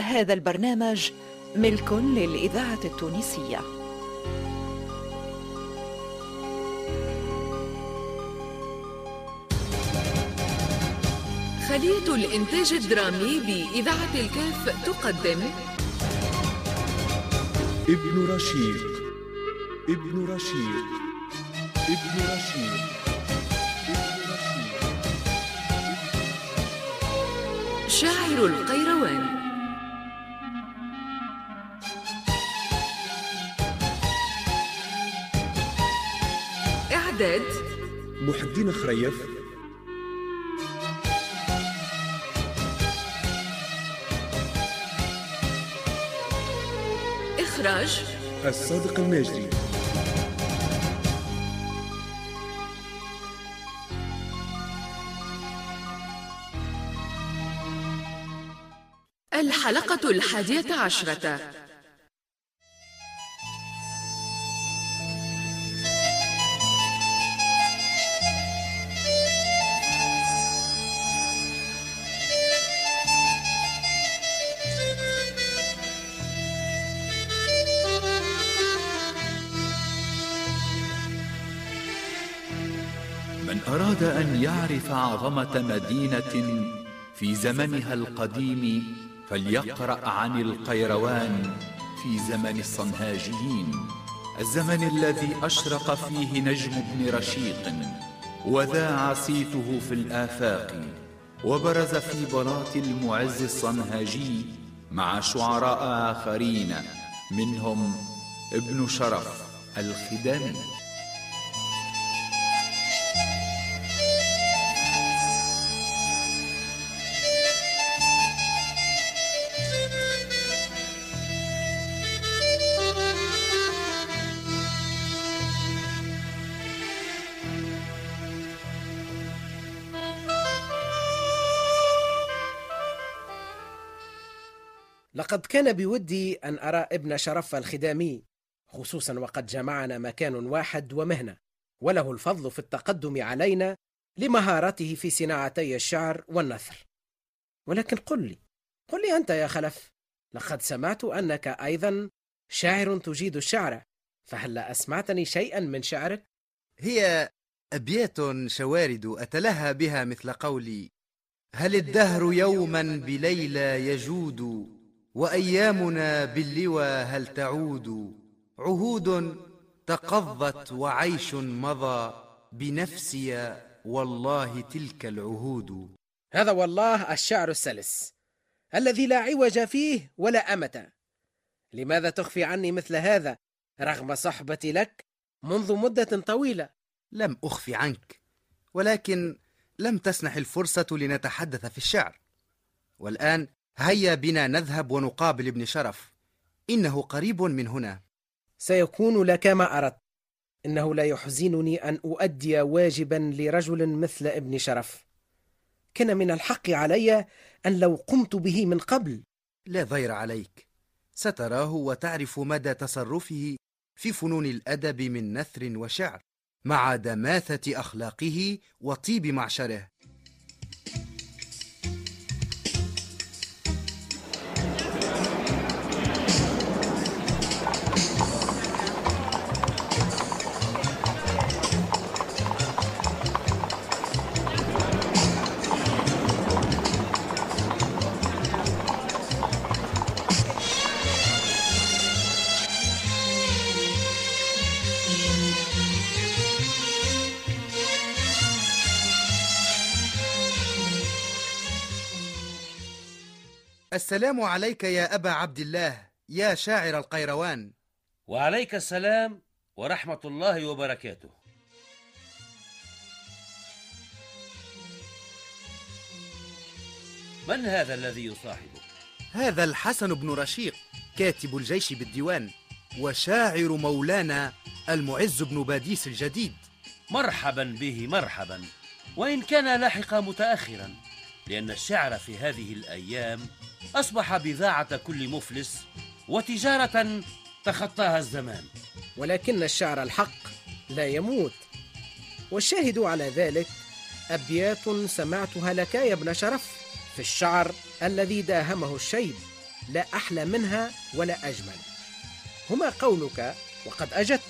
هذا البرنامج ملك للإذاعة التونسية. خلية الإنتاج الدرامي بإذاعة الكاف تقدم. ابن رشيد ابن رشيد ابن رشيد ابن رشيد. شاعر القيروان. إعداد محي الدين خريف. إخراج. الصادق الناجري الحلقة الحادية عشرة. أراد أن يعرف عظمة مدينة في زمنها القديم فليقرأ عن القيروان في زمن الصنهاجيين. الزمن الذي أشرق فيه نجم ابن رشيق وذاع صيته في الآفاق وبرز في بلاط المعز الصنهاجي مع شعراء آخرين منهم ابن شرف الخدامي. لقد كان بودي أن أرى ابن شرف الخدامي خصوصا وقد جمعنا مكان واحد ومهنة وله الفضل في التقدم علينا لمهارته في صناعتي الشعر والنثر ولكن قل لي قل لي أنت يا خلف لقد سمعت أنك أيضا شاعر تجيد الشعر فهل أسمعتني شيئا من شعرك؟ هي أبيات شوارد أتلهى بها مثل قولي هل الدهر يوما بليلى يجود وأيامنا باللوى هل تعود؟ عهود تقضت وعيش مضى بنفسي والله تلك العهود. هذا والله الشعر السلس الذي لا عوج فيه ولا أمة لماذا تخفي عني مثل هذا؟ رغم صحبتي لك منذ مدة طويلة. لم أخفي عنك ولكن لم تسنح الفرصة لنتحدث في الشعر. والآن هيا بنا نذهب ونقابل ابن شرف. إنه قريب من هنا. سيكون لك ما أردت. إنه لا يحزنني أن أؤدي واجبا لرجل مثل ابن شرف. كان من الحق علي أن لو قمت به من قبل. لا ضير عليك. ستراه وتعرف مدى تصرفه في فنون الأدب من نثر وشعر مع دماثة أخلاقه وطيب معشره. السلام عليك يا أبا عبد الله يا شاعر القيروان. وعليك السلام ورحمة الله وبركاته. من هذا الذي يصاحبك؟ هذا الحسن بن رشيق كاتب الجيش بالديوان وشاعر مولانا المعز بن باديس الجديد. مرحبا به مرحبا. وإن كان لاحق متأخرا لأن الشعر في هذه الأيام أصبح بضاعة كل مفلس وتجارة تخطاها الزمان. ولكن الشعر الحق لا يموت. والشاهد على ذلك أبيات سمعتها لك يا ابن شرف في الشعر الذي داهمه الشيب. لا أحلى منها ولا أجمل. هما قولك وقد أجدت.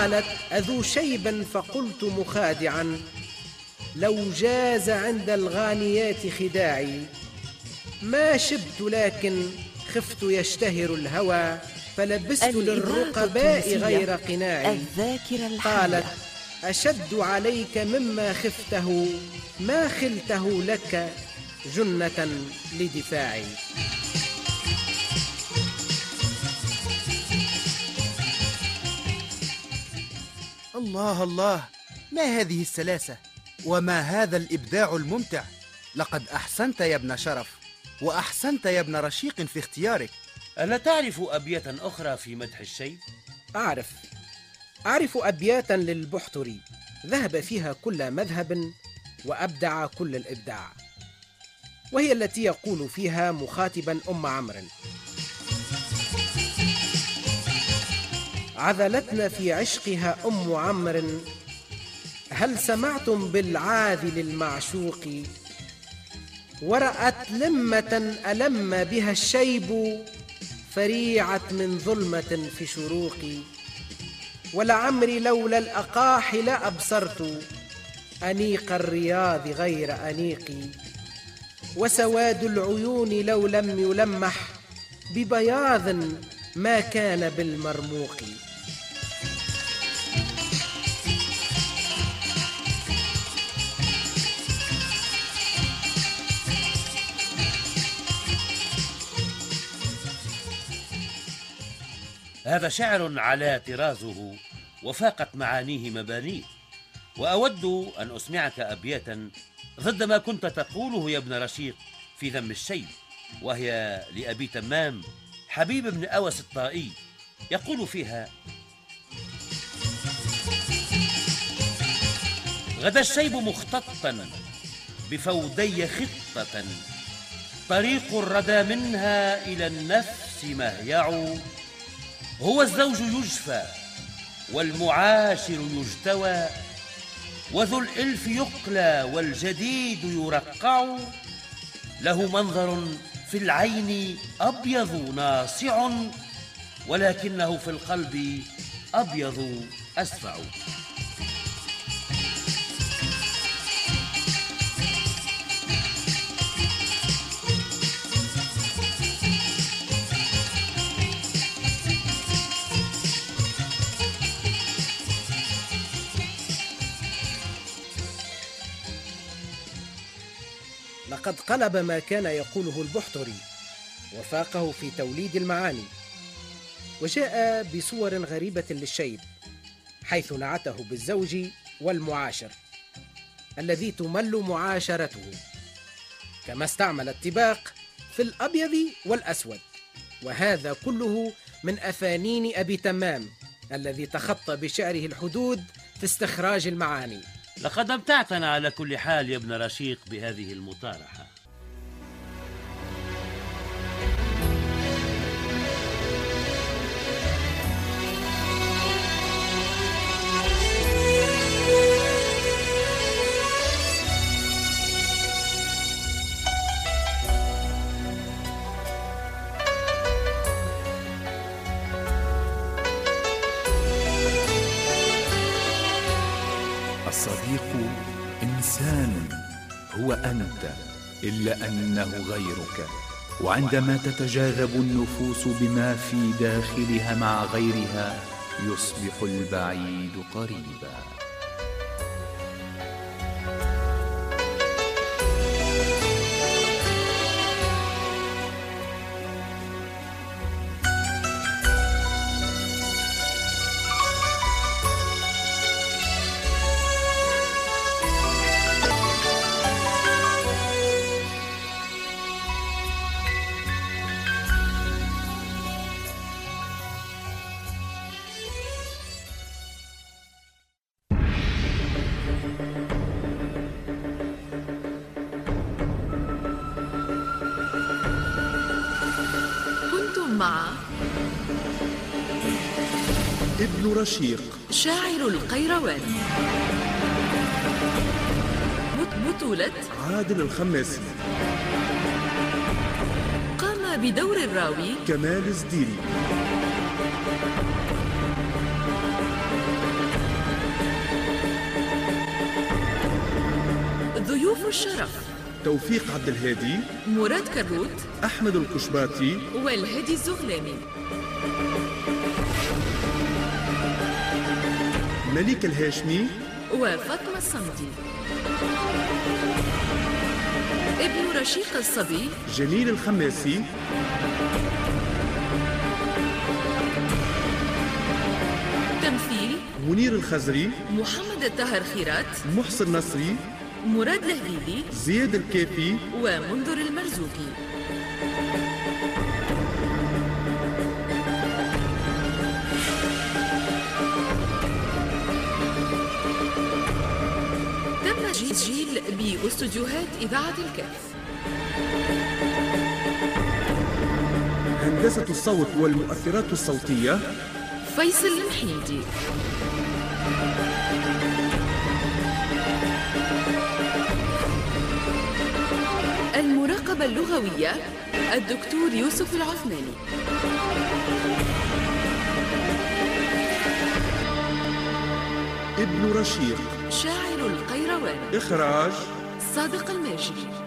قالت أذو شيبا فقلت مخادعا لو جاز عند الغانيات خداعي. ما شبت لكن خفت يشتهر الهوى فلبست للرقباء غير قناعي. قالت أشد عليك مما خفته ما خلته لك جنة لدفاعي. الله الله. ما هذه السلاسة؟ وما هذا الإبداع الممتع؟ لقد أحسنت يا ابن شرف وأحسنت يا ابن رشيق في اختيارك. ألا تعرف أبية أخرى في مدح الشيب؟ أعرف. أعرف أبياتا للبحتري. ذهب فيها كل مذهب وأبدع كل الإبداع. وهي التي يقول فيها مخاطبا أم عمرو. عذلتنا في عشقها أم عمرو. هل سمعتم بالعاذل المعشوق؟ ورأت لمة ألم بها الشيب فريعت من ظلمة في شروقي ولعمري لولا الأقاح لأبصرت أنيق الرياض غير أنيقي وسواد العيون لو لم يلمح ببياض ما كان بالمرموق. هذا شعر على طرازه وفاقت معانيه مبانيه. وأود أن أسمعك أبياتا ضد ما كنت تقوله يا ابن رشيق في ذم الشيب وهي لأبي تمام حبيب بن أوس الطائي يقول فيها غدا الشيب مختطا بفودي خطة طريق الردى منها إلى النفس مهيع. هو الزوج يجفى والمعاشر يجتوى وذو الإلف يقلى والجديد يرقع له منظر في العين أبيض ناصع ولكنه في القلب أبيض أسفع. لقد قلب ما كان يقوله البحتري وفاقه في توليد المعاني وجاء بصور غريبة للشيب حيث نعته بالزوج والمعاشر الذي تمل معاشرته كما استعمل الطباق في الأبيض والأسود وهذا كله من أفانين أبي تمام الذي تخطى بشعره الحدود في استخراج المعاني. لقد أمتعتنا على كل حال يا ابن رشيق بهذه المطارحة. الصديق إنسان هو أنت إلا أنه غيرك. وعندما تتجاذب النفوس بما في داخلها مع غيرها يصبح البعيد قريبا. مع ابن رشيق. شاعر القيروان. بطولة عادل الخماسي. قام بدور الراوي. كمال الزديري. ضيوف الشرف. توفيق عبد الهادي مراد كروت أحمد القشباطي والهادي الزغلاني. مليك الهاشمي وفاطمة الصمدي. ابن رشيق الصبي. جميل الخماسي. تمثيل. منير الخزري. محمد الطاهر خيرات. محسن نصري. مراد لهبيبي زياد الكافي ومنذر المرزوقي. تم تسجيل بأستوديوهات إذاعة الكهف. هندسة الصوت والمؤثرات الصوتية فيصل المحيدي المراقبة اللغوية الدكتور يوسف العثماني. ابن رشيق شاعر القيروان. إخراج صادق الماجري